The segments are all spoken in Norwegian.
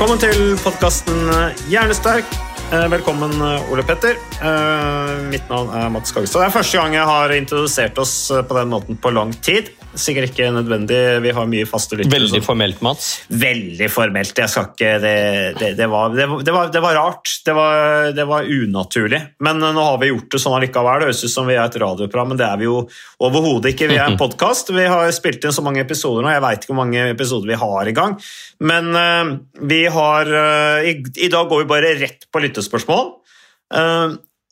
Velkommen til podkasten Hjernesterk. Eh, Velkommen, eh, Ole Petter. Eh, Mitt navn er Mats Kagestad. Det er første gang jeg har introdusert oss på den måten på lang tid. Sikkert ikke nødvendig, vi har mye faste lyttere. Veldig formelt, Mats. Veldig formelt. Jeg skal ikke Det, det, det, var, det, var- det, var, rart. Det var, det var unaturlig. Men eh, nå har vi gjort det sånn allikevel. Det høres ut som vi er et radioprogram, men det er vi jo overhodet ikke. Vi er en podkast. Vi har spilt inn så mange episoder nå. Jeg veit ikke hvor mange episoder vi har i gang. Men uh, vi har uh, i, I dag går vi bare rett på lyttespørsmål.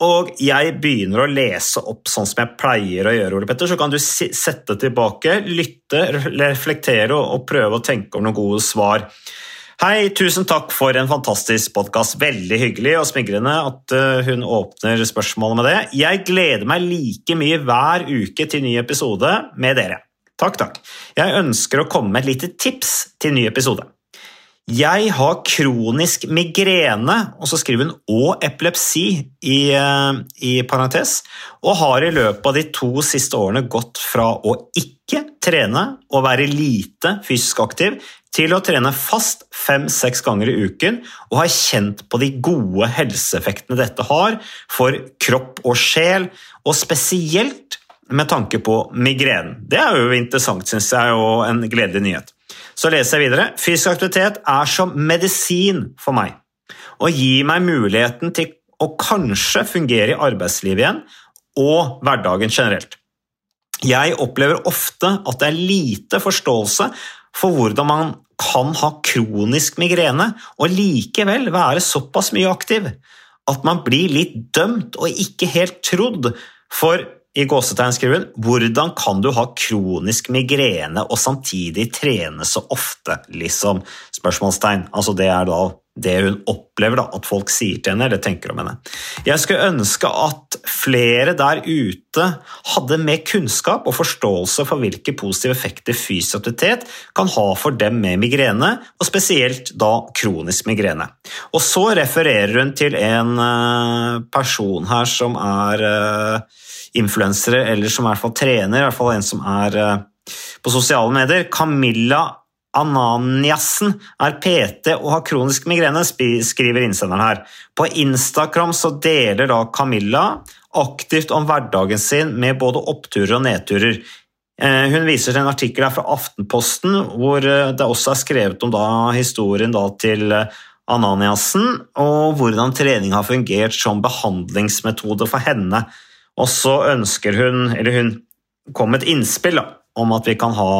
Og jeg begynner å lese opp sånn som jeg pleier å gjøre, Ole Petter. Så kan du sette tilbake, lytte, reflektere og, prøve å tenke om noen gode svar. Hei, tusen takk for en fantastisk podkast. Veldig hyggelig og smigrende at eh, hun åpner spørsmålet med det. Jeg gleder meg like mye hver uke til ny episode med dere. Takk, takk. Jeg ønsker å komme med et lite tips til ny episode. Jeg har kronisk migrene, og så skriver hun og epilepsi i, eh, i parentes, og har i løpet av de to siste årene gått fra å ikke trene og være lite fysisk aktiv til å trene fast fem-seks ganger i uken, og har kjent på de gode helseeffektene dette har for kropp og sjel, og spesielt med tanke på migrenen. Det er jo interessant, syns jeg, og en gledelig nyhet. Så leser jeg videre. Fysisk aktivitet er som medisin for meg, og gir meg muligheten til å kanskje fungere i arbeidslivet igjen, og hverdagen generelt. Jeg opplever ofte at det er lite forståelse for hvordan man kan ha kronisk migrene og likevel være såpass mye aktiv at man blir litt dømt og ikke helt trodd. For i gåsetegn skriver hun hvordan kan du ha kronisk migrene og samtidig trene så ofte? liksom, spørsmålstegn. Altså Det er da det hun opplever da, at folk sier til henne eller tenker om henne. Jeg skulle ønske at flere der ute hadde mer kunnskap og forståelse for hvilke positive effekter fysisk aktivitet kan ha for dem med migrene, og spesielt da kronisk migrene. Og så refererer hun til en eh, person her som er eh, influensere, eller som i hvert fall trener, i hvert fall en som er eh, på sosiale medier. Camilla Ananiassen er PT og har kronisk migrene, skriver innsenderen her. På Instagram så deler da Camilla aktivt om hverdagen sin med både oppturer og nedturer. Eh, Hun viser til en artikkel her fra Aftenposten hvor eh, det også er skrevet om da historien da til eh, Ananiassen, og hvordan trening har fungert som behandlingsmetode for henne. Og så ønsker hun, eller hun kom et innspill da, om at vi kan ha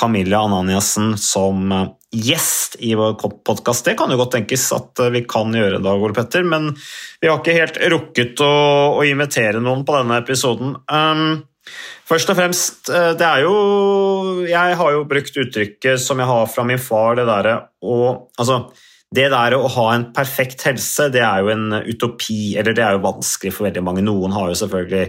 Camilla Ananiassen som eh, gjest i vår podkast. Det kan jo godt tenkes at eh, vi kan gjøre da, Ole Petter, men vi har ikke helt rukket å, å invitere noen på denne episoden. Um, først og fremst, eh, det er jo Jeg har jo brukt uttrykket som jeg har fra min far, det derre å Altså, det der å ha en perfekt helse, det er jo en utopi, eller det er jo vanskelig for veldig mange. Noen har jo selvfølgelig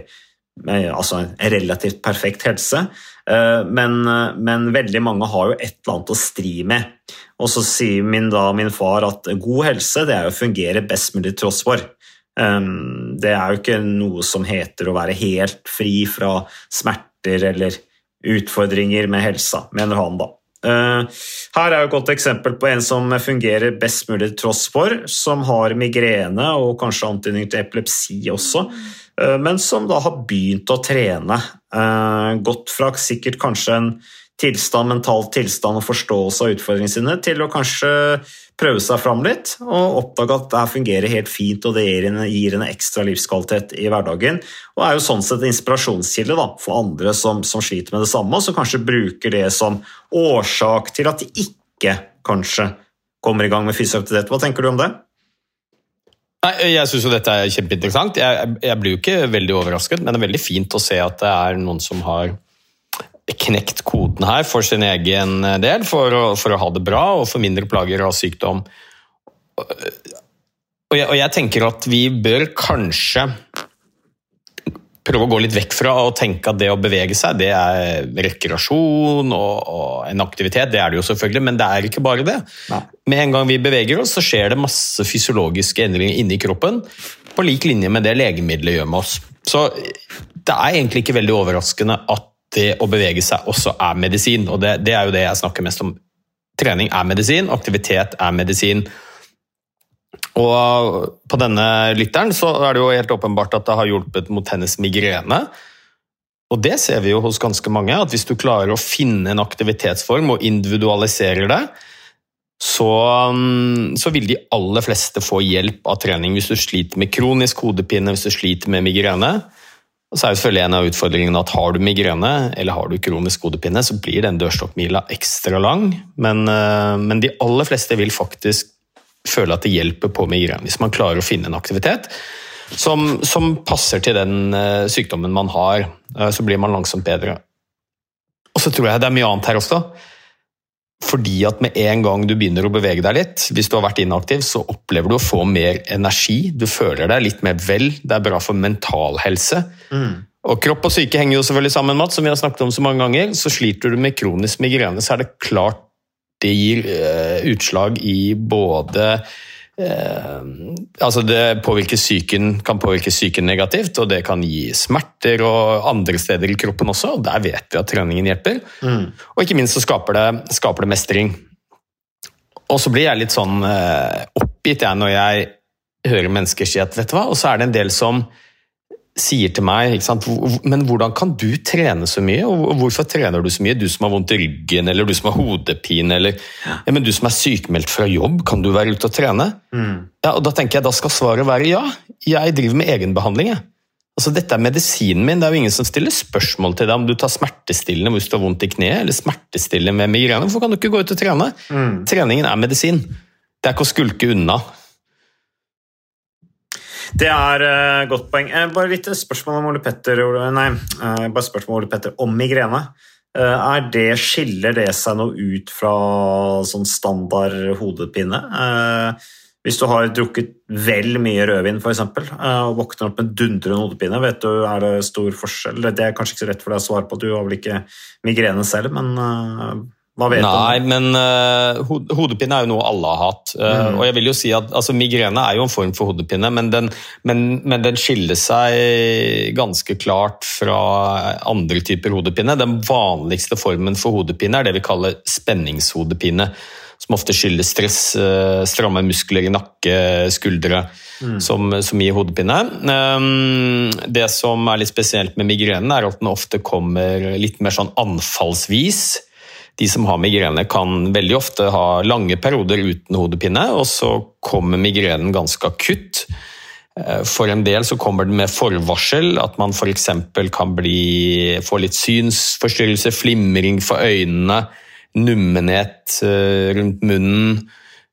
altså en relativt perfekt helse, men, men veldig mange har jo et eller annet å stri med. Og så sier min, da, min far at god helse det er å fungere best mulig tross for. Um, Det er jo ikke noe som heter å være helt fri fra smerter eller utfordringer med helsa, mener han da. Eh, her er jo et godt eksempel på en som fungerer best mulig til tross for, som har migrene og kanskje antydning til epilepsi også, eh, men som da har begynt å trene. godt gått fra sikkert kanskje en tilstand, mental tilstand og forståelse av utfordringene sine, til å kanskje prøve seg fram litt og oppdage at det her fungerer helt fint og det gir en, gir henne ekstra livskvalitet i hverdagen. Og er jo sånn sett en inspirasjonskilde da, for andre som, som, sliter med det samme, og som kanskje bruker det som årsak til at de ikke kanskje kommer i gang med fysisk. Hva tenker du om det? Nei, jeg syns jo dette er kjempeinteressant. Jeg, jeg blir jo ikke veldig overrasket, men det er veldig fint å se at det er noen som har knekt koden her for sin egen del, for å, for å ha det bra og få mindre plager av sykdom. Og jeg, og jeg, tenker at vi bør kanskje prøve å gå litt vekk fra å tenke at det å bevege seg, det er rekreasjon og, og en aktivitet. Det er det jo selvfølgelig, men det er ikke bare det. Nei. Med en gang vi beveger oss, så skjer det masse fysiologiske endringer inni kroppen, på lik linje med det legemiddelet gjør med oss. Så det er egentlig ikke veldig overraskende at det å bevege seg også er medisin. Og det, det, er jo det jeg snakker mest om. Trening er medisin, aktivitet er medisin. Og på denne lytteren så er det jo helt åpenbart at det har hjulpet mot hennes migrene. Og det ser vi jo hos ganske mange, at hvis du klarer å finne en aktivitetsform og individualiserer det, så, så, vil de aller fleste få hjelp av trening. Hvis du sliter med kronisk hodepine, hvis du sliter med migrene, og så er jo selvfølgelig en av utfordringene at Har du migrene eller har du kronisk hodepine, så blir den dørstokkmila ekstra lang. Men, eh, men, de aller fleste vil faktisk føle at det hjelper på migrene. Hvis man klarer å finne en aktivitet som, som passer til den uh, sykdommen man har, uh, så blir man langsomt bedre. Og så tror jeg det er mye annet her også. Fordi at med en gang du begynner å bevege deg litt, hvis du har vært inaktiv, så opplever du å få mer energi. Du føler deg litt mer vel. Det er bra for mental helse. Mm. Og kropp og syke henger jo selvfølgelig sammen, Matt, som vi har snakket om så mange ganger. Så sliter du med kronisk migrene, så er det klart det gir uh, utslag i både Eh, altså det påvirker psyken, kan påvirke psyken negativt, og det kan gi smerter og andre steder i kroppen også. og Der vet vi at treningen hjelper. Mm. Og ikke minst så skaper det, skaper det mestring. Og så blir jeg litt sånn eh, oppgitt jeg når jeg hører mennesker si at vet du hva, og så er det en del som sier til meg Men hvordan kan du trene så mye, og hvorfor trener du så mye? Du som har vondt i ryggen, eller du som har hodepine, eller ja, men du som er sykemeldt fra jobb, kan du være ute og trene? Mm. Ja, og Da tenker jeg da skal svaret være ja. Jeg driver med egenbehandling. Jeg. Altså, dette er medisinen min. Det er jo ingen som stiller spørsmål til deg om du tar smertestillende hvis du har vondt i kneet, eller smertestillende med migrene. Hvorfor kan du ikke gå ut og trene? Mm. Treningen er medisin. Det er ikke å skulke unna. Det er uh, godt poeng. Uh, bare litt spørsmål om Ole Petter, nei, uh, bare spørsmål om Ole Petter om migrene. er det, Skiller det seg noe ut fra sånn standard hodepine? hvis du har drukket vel mye rødvin eksempel, og våkner opp med dundrende hodepine, vet du, er det stor forskjell? Det er kanskje ikke så rett for deg å svare på, du har vel ikke migrene selv, men Nei, men uh, hodepine er jo noe alle har hatt. Uh, mm. Og jeg vil jo si at altså, Migrene er jo en form for hodepine, men den, men, men den, skiller seg ganske klart fra andre typer hodepine. Den vanligste formen for hodepine er det vi kaller spenningshodepine. Som ofte skyldes stress, uh, stramme muskler i nakke, skuldre, mm. som, som, gir hodepine. Um, det som er litt spesielt med migrenen, er at den ofte kommer litt mer sånn anfallsvis de som har migrene, kan veldig ofte ha lange perioder uten hodepine, og så kommer migrenen ganske akutt. Eh, for en del så kommer den med forvarsel, at man f.eks. kan bli, få litt synsforstyrrelse, flimring for øynene, nummenhet eh, rundt munnen.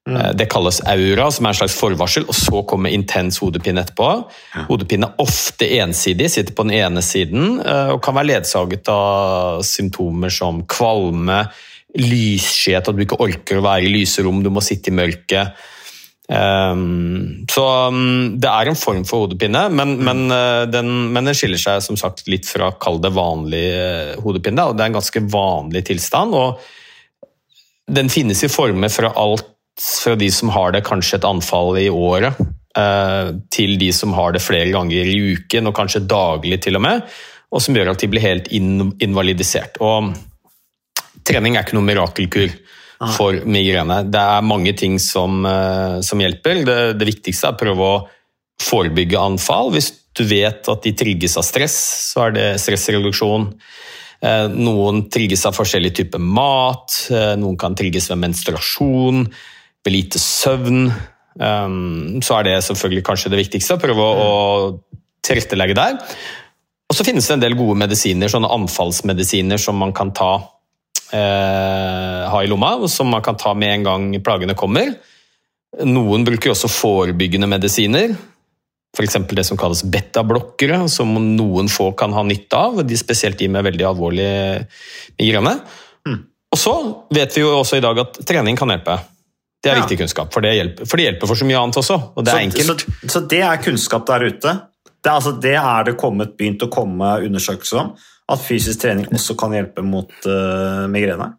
Mm. Eh, det kalles aura, som er en slags forvarsel, og så kommer intens hodepine etterpå. Hodepine er ofte ensidig, sitter på den ene siden, eh, og kan være ledsaget av symptomer som kvalme, lysskjet, at du ikke orker å være i lyse rom, du må sitte i mørket. Um, så um, det er en form for hodepine, men, mm. men, uh, den, men, den, skiller seg som sagt litt fra kall det vanlig hodepine. og Det er en ganske vanlig tilstand. og Den finnes i former fra alt fra de som har det kanskje et anfall i året, eh, til de som har det flere ganger i uken, og kanskje daglig til og med, og som gjør at de blir helt invalidisert. Og trening er ikke noen mirakelkur for migrene. Det er mange ting som, eh, som hjelper. Det, det, viktigste er å prøve å forebygge anfall. Hvis du vet at de trigges av stress, så er det stressreduksjon. Eh, noen trigges av forskjellig type mat, noen kan trigges ved menstruasjon, lite søvn. Så er det selvfølgelig kanskje det viktigste, å prøve å tilrettelegge der. Og så finnes det en del gode medisiner, sånne anfallsmedisiner som man kan ta eh, ha i lomma, som man kan ta med en gang plagene kommer. Noen bruker også forebyggende medisiner, f.eks. det som kalles betablokkere, som noen få kan ha nytte av, de spesielt de med veldig alvorlig migrene. Mm. Og så vet vi jo også i dag at trening kan hjelpe. Det er ja. viktig kunnskap, for det, hjelper, for det, hjelper, for så mye annet også. og det er så, enkelt. Så, så, det er kunnskap der ute? Det altså, det er det kommet, begynt å komme undersøkelser om? At fysisk trening også kan hjelpe mot uh, migrene?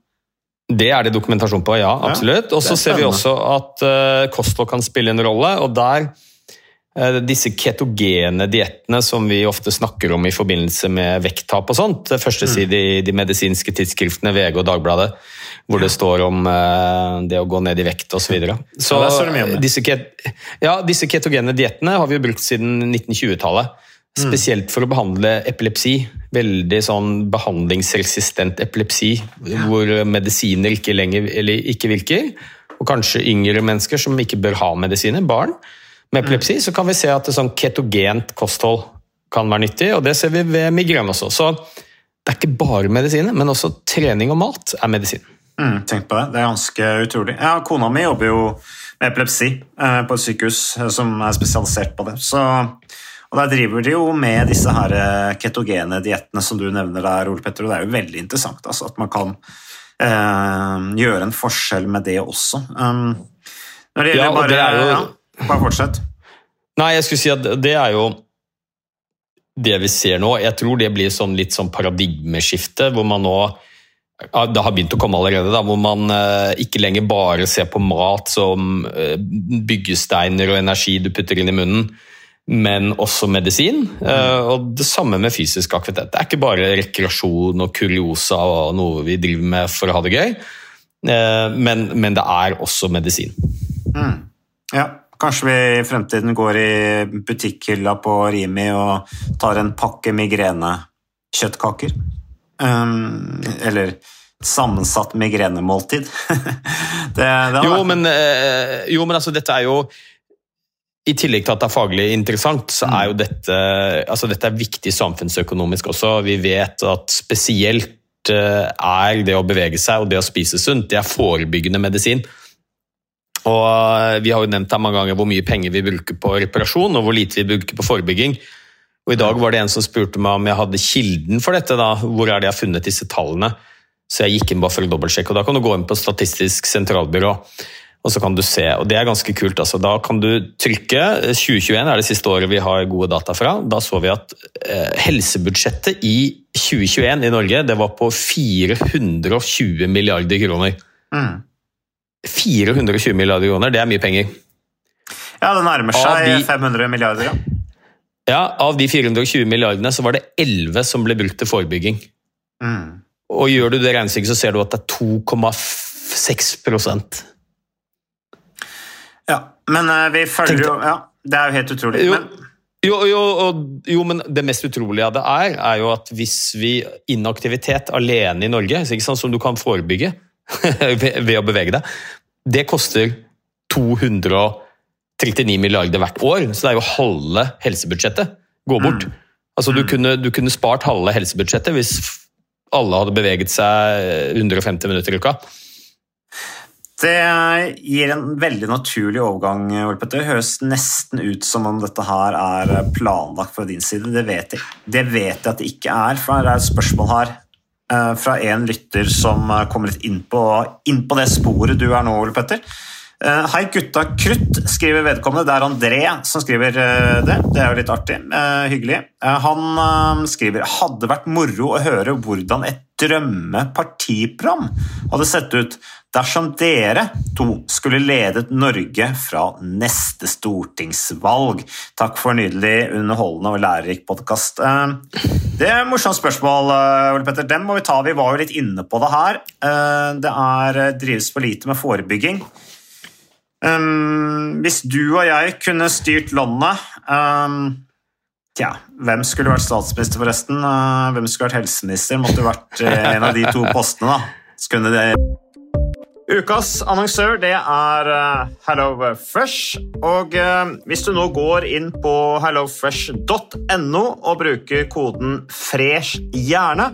Det er det dokumentasjon på, ja. Absolutt. Og så ser vi også at uh, kosthold kan spille en rolle. og der uh, disse ketogene diettene som vi ofte snakker om i forbindelse med vekttap og sånt. Det første mm. i de medisinske tidsskriftene VG og Dagbladet, hvor det står om uh, det å gå ned i vekt osv. Så, videre. så ja, disse, ket ja, disse ketogene diettene har vi jo brukt siden 1920-tallet. Mm. Spesielt for å behandle epilepsi. Veldig sånn behandlingsresistent epilepsi, ja. hvor medisiner ikke lenger eller ikke virker. Og kanskje yngre mennesker som ikke bør ha medisiner, barn med epilepsi, mm. så kan vi se at et sånn ketogent kosthold kan være nyttig, og det ser vi ved migrene også. Så det er ikke bare medisiner, men også trening og mat er medisin. Mm, tenk på det, det er ganske utrolig. Ja, Kona mi jobber jo med epilepsi eh, på et sykehus eh, som er spesialisert på det. så og Der driver de jo med disse her eh, ketogene diettene som du nevner der, Ole Petter, og det er jo veldig interessant altså, at man kan eh, gjøre en forskjell med det også. Um, når det gjelder ja, bare, det jo... ja, bare fortsett. Nei, jeg skulle si at det er jo det vi ser nå. Jeg tror det blir sånn litt sånn paradigmeskifte, hvor man nå det har begynt å komme allerede, da, hvor man eh, ikke lenger bare ser på mat som eh, byggesteiner og energi du putter inn i munnen, men også medisin. Mm. Og det samme med fysisk aktivitet. Det er ikke bare rekreasjon og kuriosa og noe vi driver med for å ha det gøy, men, men det er også medisin. Mm. Ja, kanskje vi i fremtiden går i butikkhylla på Rimi og tar en pakke migrenekjøttkaker. Um, eller sammensatt migrenemåltid. det, det jo, men, jo, men altså, dette er jo i tillegg til at det er faglig interessant, så er jo mm. dette, altså dette er viktig samfunnsøkonomisk også. Vi vet at spesielt eh, er det å bevege seg og det å spise sunt, det er forebyggende medisin. Og eh, Vi har jo nevnt her mange ganger hvor mye penger vi bruker på reparasjon og hvor lite vi bruker på forebygging. Og I dag var det en som spurte meg om jeg hadde kilden for dette. da, Hvor er det jeg har funnet disse tallene? Så jeg gikk inn bare for å dobbeltsjekke. og Da kan du gå inn på Statistisk sentralbyrå og så kan du se, og det er ganske kult. altså. Da kan du trykke 2021 er det siste året vi har gode data fra. Da så vi at eh, helsebudsjettet i 2021 i Norge det var på 420 milliarder kroner. Mm. 420 milliarder kroner, det er mye penger. Ja, det nærmer seg de, 500 milliarder, ja. Ja, Av de 420 milliardene så var det 11 som ble brukt til forebygging. Mm. Og gjør du det regnestykket, så ser du at det er 2,6% ja, men uh, vi følger jo Ja, det er jo helt utrolig. Jo, men... Jo, jo, jo, men det mest utrolige av det er, er jo at hvis vi inaktivitet alene i Norge, sant, som du kan forebygge ved å bevege deg, det koster 200 milliarder hvert år. Så det er jo halve helsebudsjettet går bort. Mm. Altså, du, mm. kunne, du kunne spart halve helsebudsjettet hvis alle hadde beveget seg 150 minutter i uka. Det gir en veldig naturlig overgang. Ole Det høres nesten ut som om dette her er planlagt fra din side. Det vet jeg, det vet jeg at det ikke er. for Det er et spørsmål her eh, fra en lytter som kommer litt inn på, inn på det sporet du er nå, Ole Petter. Eh, hei, gutta krutt, skriver vedkommende. Det er André som skriver eh, det. Det er jo litt artig. Hyggelig. Han skriver hadde vært moro å høre hvordan et drømmepartiprogram hadde sett ut dersom dere to skulle ledet Norge fra neste stortingsvalg. Takk for nydelig, underholdende og lærerik podkast. Eh, Det er et morsomt spørsmål, eh, Ole Petter. Den må vi ta. Vi var jo litt inne på det her. Eh, Det er eh, drives for lite med forebygging. Um, hvis du og jeg kunne styrt landet um, Tja, hvem skulle vært statsminister, forresten? Uh, hvem skulle vært helseminister? Måtte vært uh, en av de to postene, da. Så det Ukas annonsør det er uh, HelloFresh. Og hvis du nå går inn på hellofresh.no og bruker koden 'fresh hjerne',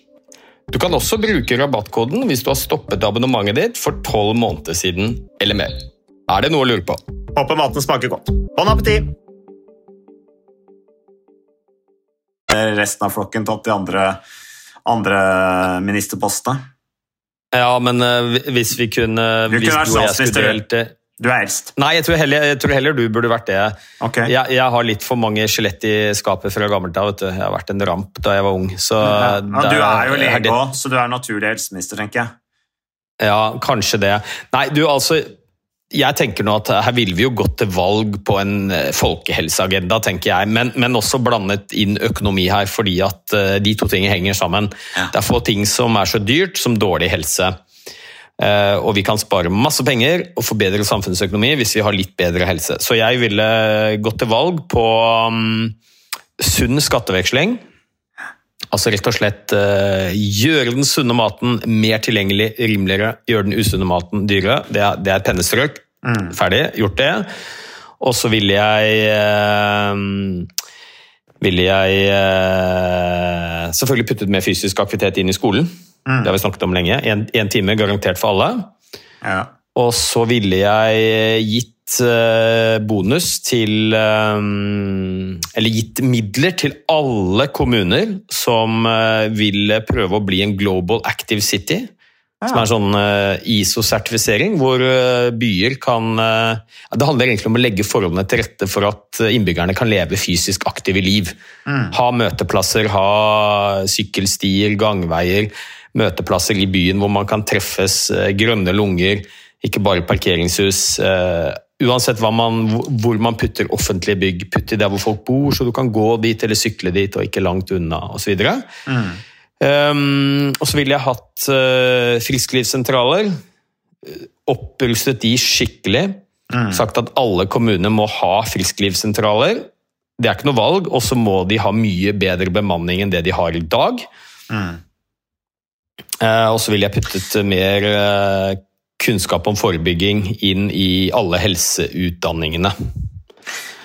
Du kan også bruke rabattkoden hvis du har stoppet abonnementet ditt for tolv måneder siden eller mer. Er det noe å lure på? Håper maten smaker godt. Bon appétit! Resten av flokken tatt de andre, andre ministerpostene. Ja, men eh, hvis vi kunne Du kunne vært statsminister. Du er eldst. Nei, jeg tror, heller, jeg tror heller du burde vært det. Okay. Jeg, jeg har litt for mange skjelett i skapet fra gammelt av. Jeg har vært en ramp da jeg var ung. Så Ja, det du er jo lege òg, så du er naturlig helseminister, tenker jeg. Ja, kanskje det. Nei, du, altså jeg tenker nå at Her ville vi jo gått til valg på en eh, folkehelseagenda, tenker jeg, men, men også blandet inn økonomi her, fordi at eh, de to tingene henger sammen. Det er få ting som er så dyrt som dårlig helse. Eh, og vi kan spare masse penger og forbedre samfunnsøkonomi hvis vi har litt bedre helse. Så jeg ville gått til valg på um, sunn skatteveksling. Altså rett og slett eh, gjøre den sunne maten mer tilgjengelig, rimeligere, gjøre den usunne maten dyrere. Det er, det er pennestrøk. Ferdig, gjort det. Og så ville jeg eh, Ville jeg eh, selvfølgelig puttet mer fysisk aktivitet inn i skolen. Det har vi snakket om lenge. En, en time garantert for alle. Ja. Og så ville jeg gitt eh, bonus til eh, Eller gitt midler til alle kommuner som eh, ville prøve å bli en Global Active City. Som er en sånn eh, ISO-sertifisering, hvor eh, byer kan eh, Det handler egentlig om å legge forholdene til rette for at innbyggerne kan leve fysisk aktive liv. Ha møteplasser, ha sykkelstier, gangveier, møteplasser i byen hvor man kan treffes, grønne lunger, ikke bare parkeringshus. Uansett hva man, hvor man putter offentlige bygg, putt i der hvor folk bor, så du kan gå dit eller sykle dit og ikke langt unna osv. Um, og så ville jeg hatt uh, frisklivssentraler. eh, Opprustet de skikkelig. Sagt at alle kommuner må ha frisklivssentraler. Det er ikke noe valg, og så må de ha mye bedre bemanning enn det de har i dag. Eh, og så ville jeg puttet mer uh, kunnskap om forebygging inn i alle helseutdanningene.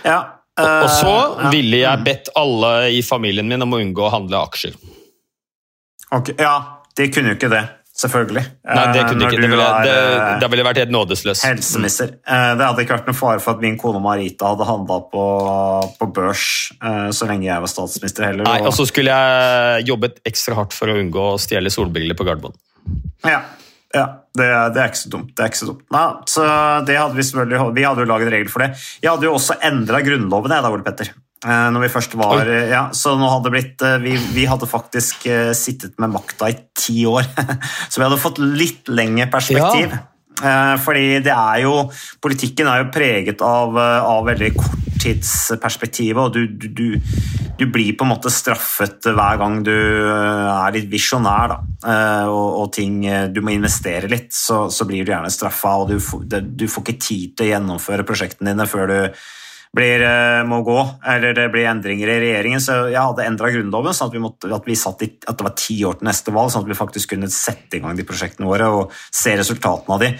Ja. Og så ville jeg bedt alle i familien min om å unngå å handle aksjer. Ok, Ja, de kunne jo ikke det. Selvfølgelig. Nei, det Eh, kunne når ikke. Det ville, er, det, eh, det ville vært helt nådesløs. helseminister. Eh, Det hadde ikke vært noen fare for at min kone Marita hadde handla på, på børs eh, så lenge jeg var statsminister heller. Nei, Og så skulle jeg jobbet ekstra hardt for å unngå å stjele solbriller på Gardermoen. Ja, ja det, det er ikke så dumt. Det er ikke så dumt. Nei, så det hadde Vi selvfølgelig, vi hadde jo laget regler for det. Jeg hadde jo også endra Grunnloven jeg, da, Ole Petter. Eh, Når vi først var, ja, så nå hadde det blitt, eh, vi, vi hadde faktisk eh, sittet med makta i ti år, så vi hadde fått litt lengre perspektiv. Ja. Fordi det er jo Politikken er jo preget av, eh, av veldig korttidsperspektivet, og du, du, du, du blir på en måte straffet hver gang du eh, er litt visjonær, da. Eh, Og, og ting eh, Du må investere litt, så, så blir du gjerne straffa, og du, du får ikke tid til å gjennomføre prosjektene dine før du blir, eh, må gå, eller det blir endringer i regjeringen. Så jeg hadde endra Grunnloven, sånn at, vi måtte, at, vi satt i, at det var ti år til neste valg, sånn at vi faktisk kunne sette i gang de prosjektene våre og se resultatene av de.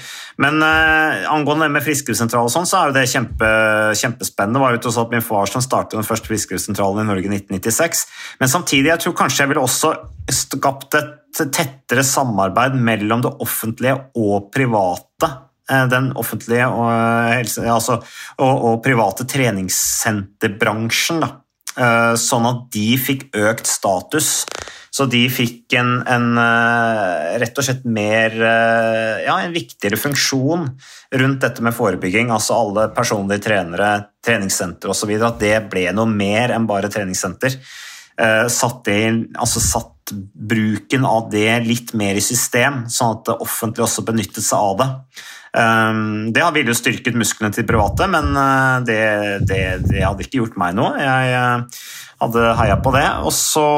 Men eh, angående det med frisklivssentral og sånn, så er jo det kjempe, kjempespennende. Var jo alt min far som startet den første frisklivssentralen i Norge i 1996. Men samtidig, jeg tror kanskje jeg ville også skapt et tettere samarbeid mellom det offentlige og private den offentlige og, eh, helse, altså, og, og private treningssenterbransjen. Da. Eh, Sånn at de fikk økt status. Så de fikk en, en eh, rett og slett mer eh, Ja, en viktigere funksjon rundt dette med forebygging. Altså alle personlige trenere, treningssenter osv. At det ble noe mer enn bare treningssenter. Eh, Satt, i, altså satt bruken av det litt mer i system, sånn at det offentlige også benyttet seg av det. Um, Det ville jo styrket musklene til private, men uh, det, det, det hadde ikke gjort meg noe. Jeg uh, hadde heia på det. Og så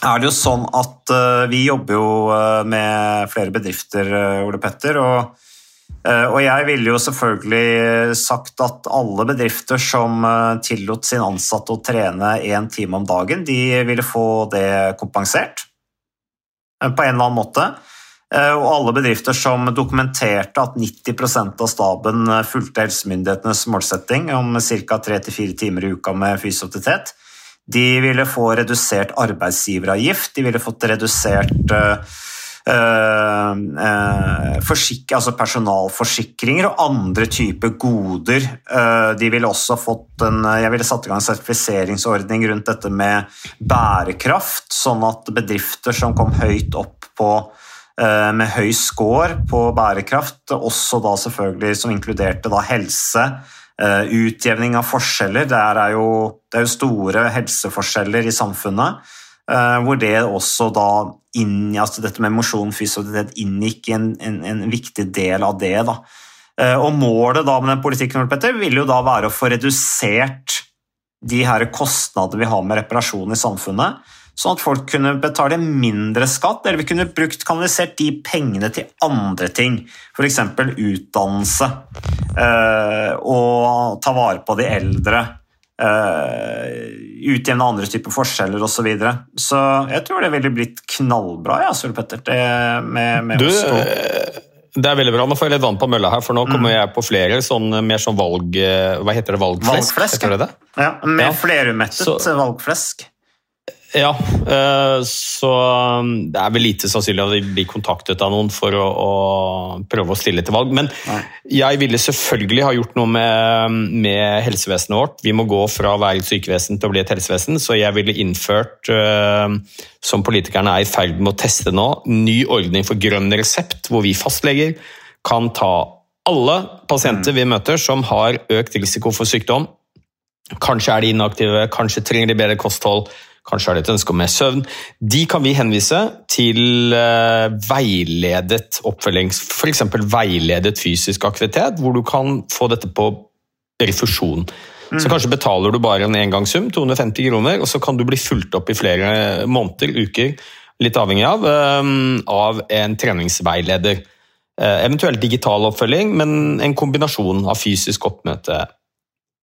er det jo sånn at uh, vi jobber jo med flere bedrifter, Ole Petter. og Og jeg ville jo selvfølgelig sagt at alle bedrifter som tillot sin ansatte å trene én time om dagen, de ville få det kompensert på en eller annen måte. Uh, Og alle bedrifter som dokumenterte at 90% av staben uh, fulgte helsemyndighetenes målsetting om ca. 3-4 timer i uka med aktivitet, de ville få redusert arbeidsgiveravgift, de ville fått redusert uh, eh, eh, altså personalforsikringer og andre typer goder. Eh, de ville også fått en, jeg ville satt i gang en sertifiseringsordning rundt dette med bærekraft, sånn at bedrifter som kom høyt opp på eh, med høy score på bærekraft, også da selvfølgelig som inkluderte da helse, eh, utjevning av forskjeller. Det er jo, det er jo store helseforskjeller i samfunnet. Uh, hvor det også da inn, altså dette med mosjon fysioterapi, inngikk i en, en, en, viktig del av det. Da. Og målet da med den politikken Petter, vil jo da være å få redusert de her kostnadene vi har med reparasjon i samfunnet, sånn at folk kunne betale mindre skatt, eller vi kunne brukt kanalisert de pengene til andre ting, f.eks. utdannelse, uh, og ta vare på de eldre. Uh, utjevne andre typer forskjeller osv. Så, videre. så jeg tror det ville blitt knallbra, ja, Sølv Petter. Det med, med Du, oss to. det er veldig bra. Nå får jeg litt vann på mølla her, for nå kommer jeg på flere sånn, mer sånn valg... Hva heter det? Valgflesk? Valgflesk, heter det det? Ja, mer Ja. flerumettet Så- valgflesk. Ja, eh, så um, det er vel lite sannsynlig at vi blir kontaktet av noen for å, å prøve å stille til valg. Men jeg ville selvfølgelig ha gjort noe med, med helsevesenet vårt. Vi må gå fra å være et sykevesen til å bli et helsevesen, så jeg ville innført, eh, som politikerne er i ferd med å teste nå, ny ordning for grønn resept, hvor vi fastleger kan ta alle pasienter vi møter som har økt risiko for sykdom. Kanskje er de inaktive, kanskje trenger de bedre kosthold, kanskje har de et ønske om mer søvn. De kan vi henvise til eh, veiledet oppfølging, f.eks. veiledet fysisk aktivitet, hvor du kan få dette på refusjon. Så kanskje betaler du bare en engangssum, 250 kroner, og så kan du bli fulgt opp i flere måneder, uker, litt avhengig av, eh, av en treningsveileder. Eh, Eventuelt digital oppfølging, men en kombinasjon av fysisk oppmøte.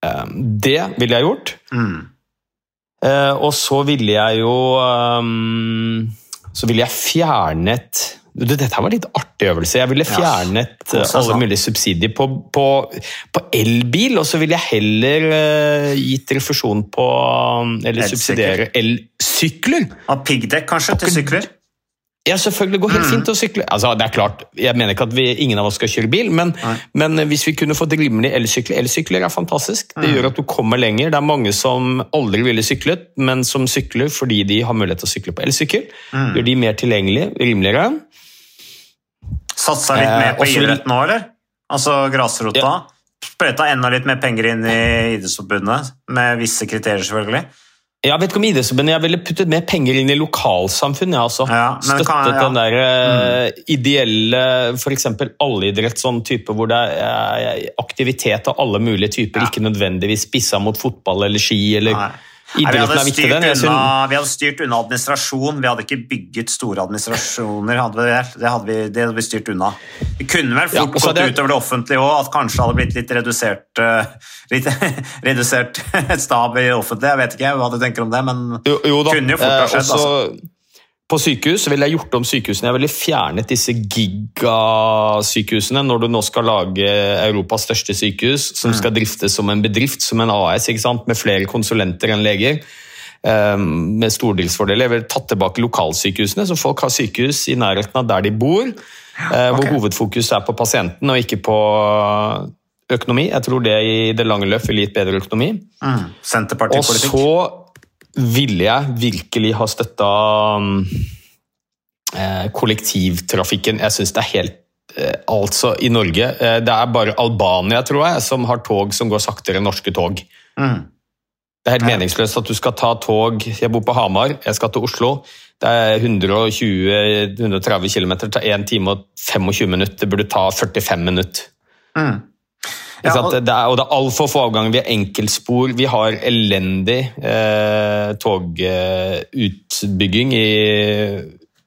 Eh, Det ville jeg gjort. Eh, Og så ville jeg jo ehm, Så ville jeg fjernet Dette var en litt artig øvelse. Jeg ville fjernet ja, altså. alle mulige subsidier på, på, på elbil, og så ville jeg heller eh, gitt refusjon på Eller subsidiere elsykler. Av piggdekk, kanskje, til sykler? Ja, selvfølgelig. Går helt fint å sykle. Altså, det er klart, Jeg mener ikke at vi, ingen av oss skal kjøre bil, men, men hvis vi kunne fått rimelig elsykler Elsykler er fantastisk. Det gjør at du kommer lenger. Det er mange som aldri ville syklet, men som sykler fordi de har mulighet til å sykle på elsykkel. Gjør de mer tilgjengelige, rimeligere. Satsa litt Eh, mer på eh, idrett nå, eller? Altså grasrota? Ja. Sprøyta enda litt mer penger inn i Idrettsforbundet, med visse kriterier, selvfølgelig. Jeg vet ikke om idrettsforbundet, jeg ville puttet mer penger inn i lokalsamfunn. Jeg, altså. Ja, Støttet kan- ja. den der mm. ideelle, f.eks. allidrett, sånn type hvor det er eh, aktivitet av alle mulige typer, ikke nødvendigvis spissa mot fotball eller ski. eller Nei. Idretten er viktig, den. Unna, vi hadde styrt unna administrasjon, vi hadde ikke bygget store administrasjoner. Hadde vi det? Det, hadde vi, det hadde vi styrt unna. Vi kunne vel fort ja, gått det- utover det offentlige òg, at kanskje hadde blitt litt redusert eh, litt redusert stab i det offentlige. Jeg vet ikke hva du tenker om det, men Jo, jo kunne jo fort ha Eh, skjedd. også altså. På sykehus ville jeg gjort om sykehusene. Jeg ville fjernet disse gigasykehusene når du nå skal lage Europas største sykehus, som skal driftes som en bedrift, som en AS, med flere konsulenter enn leger. eh, Med stordriftsfordeler. Jeg ville tatt tilbake lokalsykehusene, så folk har sykehus i nærheten av der de bor. eh, Hvor hovedfokuset hovedfokus er på pasienten og ikke på økonomi. Jeg tror det i det lange løp vil gi et bedre økonomi. Mm. Og Senterpartipolitikk. så ville jeg virkelig ha støtta um, eh, kollektivtrafikken. Jeg syns det er helt eh, Altså, i Norge eh, Det er bare Albania, tror jeg, som har tog som går saktere enn norske tog. Mm. Det er helt meningsløst at du skal ta tog Jeg bor på Hamar, jeg skal til Oslo. Det er 120-130 km, tar 1 time og 25 minutter. Det burde ta 45 minutter. Mm. Ja, og- det er, og det er altfor få avganger. Vi har enkeltspor. Vi har elendig eh, togutbygging i,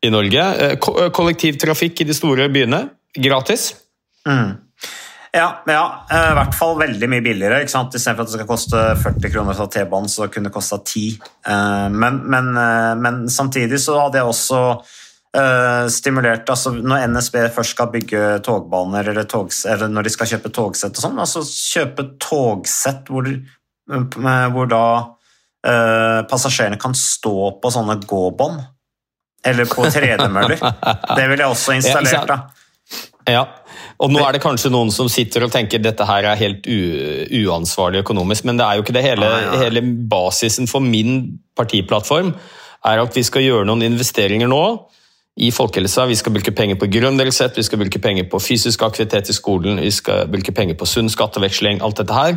i Norge. Eh, ko- eh, kollektivtrafikk i de store byene. Gratis. Mm. Ja, ja, eh, i hvert fall veldig mye billigere. ikke sant? Istedenfor at det skal koste 40 kroner å T-banen, så kunne det kosta 10. Eh, Men, men, men samtidig så hadde jeg også eh, stimulert altså Når NSB først skal bygge togbaner, eller, togs, eller når de skal kjøpe togsett og sånn, altså kjøpe togsett hvor, eh, hvor da uh, passasjerene kan stå på sånne gåbånd. Eller på tredemøller. Det ville jeg også installert, da. Ja, og nå er det kanskje noen som sitter og tenker dette her er helt uansvarlig økonomisk, men det er jo ikke det. Hele, nei. hele basisen for min partiplattform er at vi skal gjøre noen investeringer nå i folkehelsa. Vi skal bruke penger på grønn vi skal bruke penger på fysisk aktivitet i skolen, vi skal bruke penger på sunn skatteveksling, alt dette her.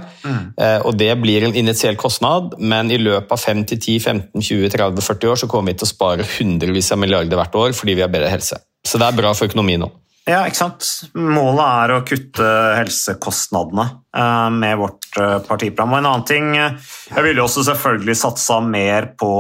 Eh, og det blir en initiell kostnad, men i løpet av 5 til 10, 15, 20, 30, 40 år så kommer vi til å spare hundrevis av milliarder hvert år fordi vi har bedre helse. Så det er bra for økonomien nå. Ja, ikke sant. Målet er å kutte helsekostnadene eh, med vårt eh, partiprogram. Og en annen ting eh, Jeg ville også selvfølgelig satsa mer på,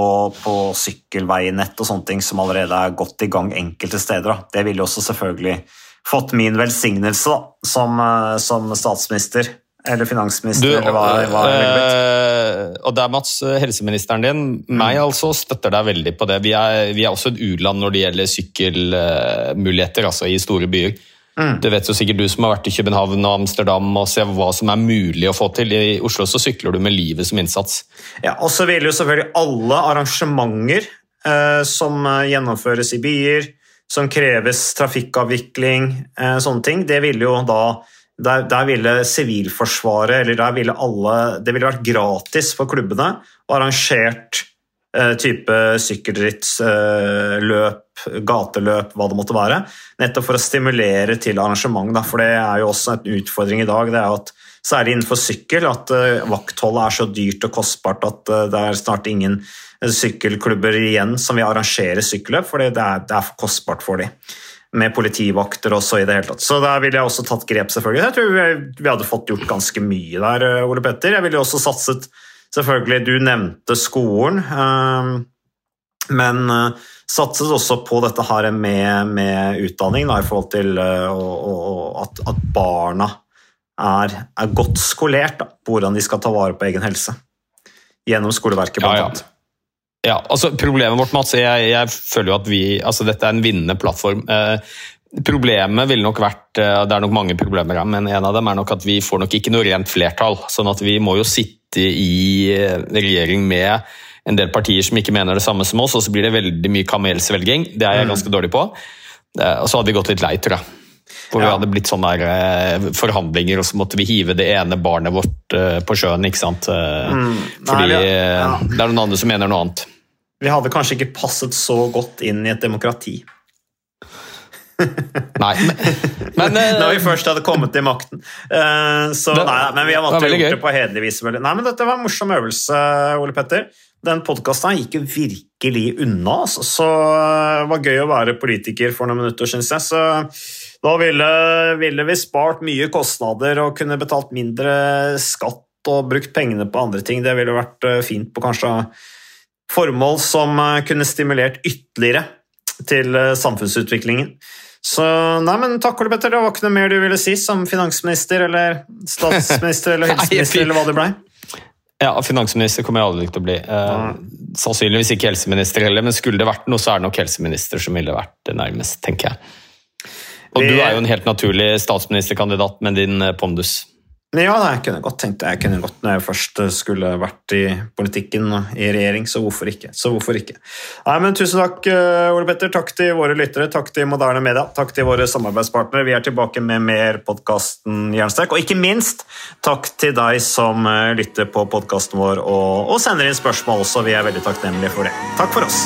på sykkelveinett og sånne ting som allerede er godt i gang enkelte steder. Da. Det ville også selvfølgelig fått min velsignelse da, som, som statsminister. Eller finansminister, Du, eller hva, hva jeg ville blitt. eh, og der, Mats, helseministeren din, meg altså, støtter deg veldig på det. Vi er, vi er også et u-land når det gjelder sykkelmuligheter altså i store byer. Mm. Det vet jo sikkert du som har vært i København og Amsterdam og ser hva som er mulig å få til. I Oslo så sykler du med livet som innsats. Ja, Og så vil jo selvfølgelig alle arrangementer eh, som eh, gjennomføres i byer, som kreves trafikkavvikling, eh, sånne ting, det ville jo da der, der ville Sivilforsvaret eller der ville alle Det ville vært gratis for klubbene og arrangert eh, type sykkelrittsløp, eh, gateløp, hva det måtte være. Nettopp for å stimulere til arrangement. Da, for det er jo også en utfordring i dag. det er jo at Særlig innenfor sykkel, at eh, vaktholdet er så dyrt og kostbart at uh, det er snart ingen uh, sykkelklubber igjen som vil arrangere sykkelløp, for det det er for kostbart for dem. Med politivakter også i det hele tatt. Så der ville jeg også tatt grep, selvfølgelig. Jeg tror vi, vi hadde fått gjort ganske mye der, Ole Petter. Jeg ville også satset Selvfølgelig, du nevnte skolen, men satset også på dette her med, med utdanning da, i forhold til og, og, at, at barna er, er godt skolert da, på hvordan de skal ta vare på egen helse. Gjennom skoleverket, blant Ja, ja. annet. Ja, altså Problemet vårt, Mats, jeg, jeg føler jo at vi altså Dette er en vinnende plattform. Eh, problemet ville nok vært eh, Det er nok mange problemer her, men en av dem er nok at vi får nok ikke noe rent flertall. sånn at vi må jo sitte i eh, regjering med en del partier som ikke mener det samme som oss, og så blir det veldig mye kamelsvelging. Det er jeg ganske dårlig på. Eh, og så hadde vi gått litt lei, tror jeg. For vi hadde blitt sånne der, eh, forhandlinger, og så måtte vi hive det ene barnet vårt på sjøen. ikke sant? Eh, Fordi Nei, eh, ja. det er noen andre som mener noe annet. Vi hadde kanskje ikke passet så godt inn i et demokrati. Nei, men, eh, Når vi først hadde kommet til makten. Eh, Så, Det- nei, men vi har vant til å gjøre det på hederlig vis. Nei, men Dette var en morsom øvelse, Ole Petter. Den podkasten gikk jo virkelig unna. Altså. Så eh, det var gøy å være politiker for noen minutter, syns jeg. Så da ville, ville vi spart mye kostnader og kunne betalt mindre skatt og brukt pengene på andre ting. Det ville vært eh, fint på kanskje formål som eh, kunne stimulert ytterligere til eh, samfunnsutviklingen. Så nei, men takk, Ole Petter. Det var ikke noe mer du ville si som finansminister eller statsminister eller helseminister eller hva det blei? ja, Finansminister kommer jeg aldri til å bli. Eh, sannsynligvis ikke helseminister heller, men skulle det vært noe, så er det nok helseminister som ville vært det nærmest, tenker jeg. Og du er jo en helt naturlig statsministerkandidat med din eh, pondus. Ja, jeg kunne godt tenkt det. Jeg kunne godt når jeg først skulle vært i politikken og i regjering, så hvorfor ikke? Så hvorfor ikke? Nei, men Tusen takk, eh, Ole Petter. Takk til våre lyttere, takk til Moderne Media, takk til våre samarbeidspartnere. Vi er tilbake med mer podkasten Jernsterk. Og ikke minst takk til deg som eh, lytter på podkasten vår og, og sender inn spørsmål også. Vi er veldig takknemlige for det. Takk for oss.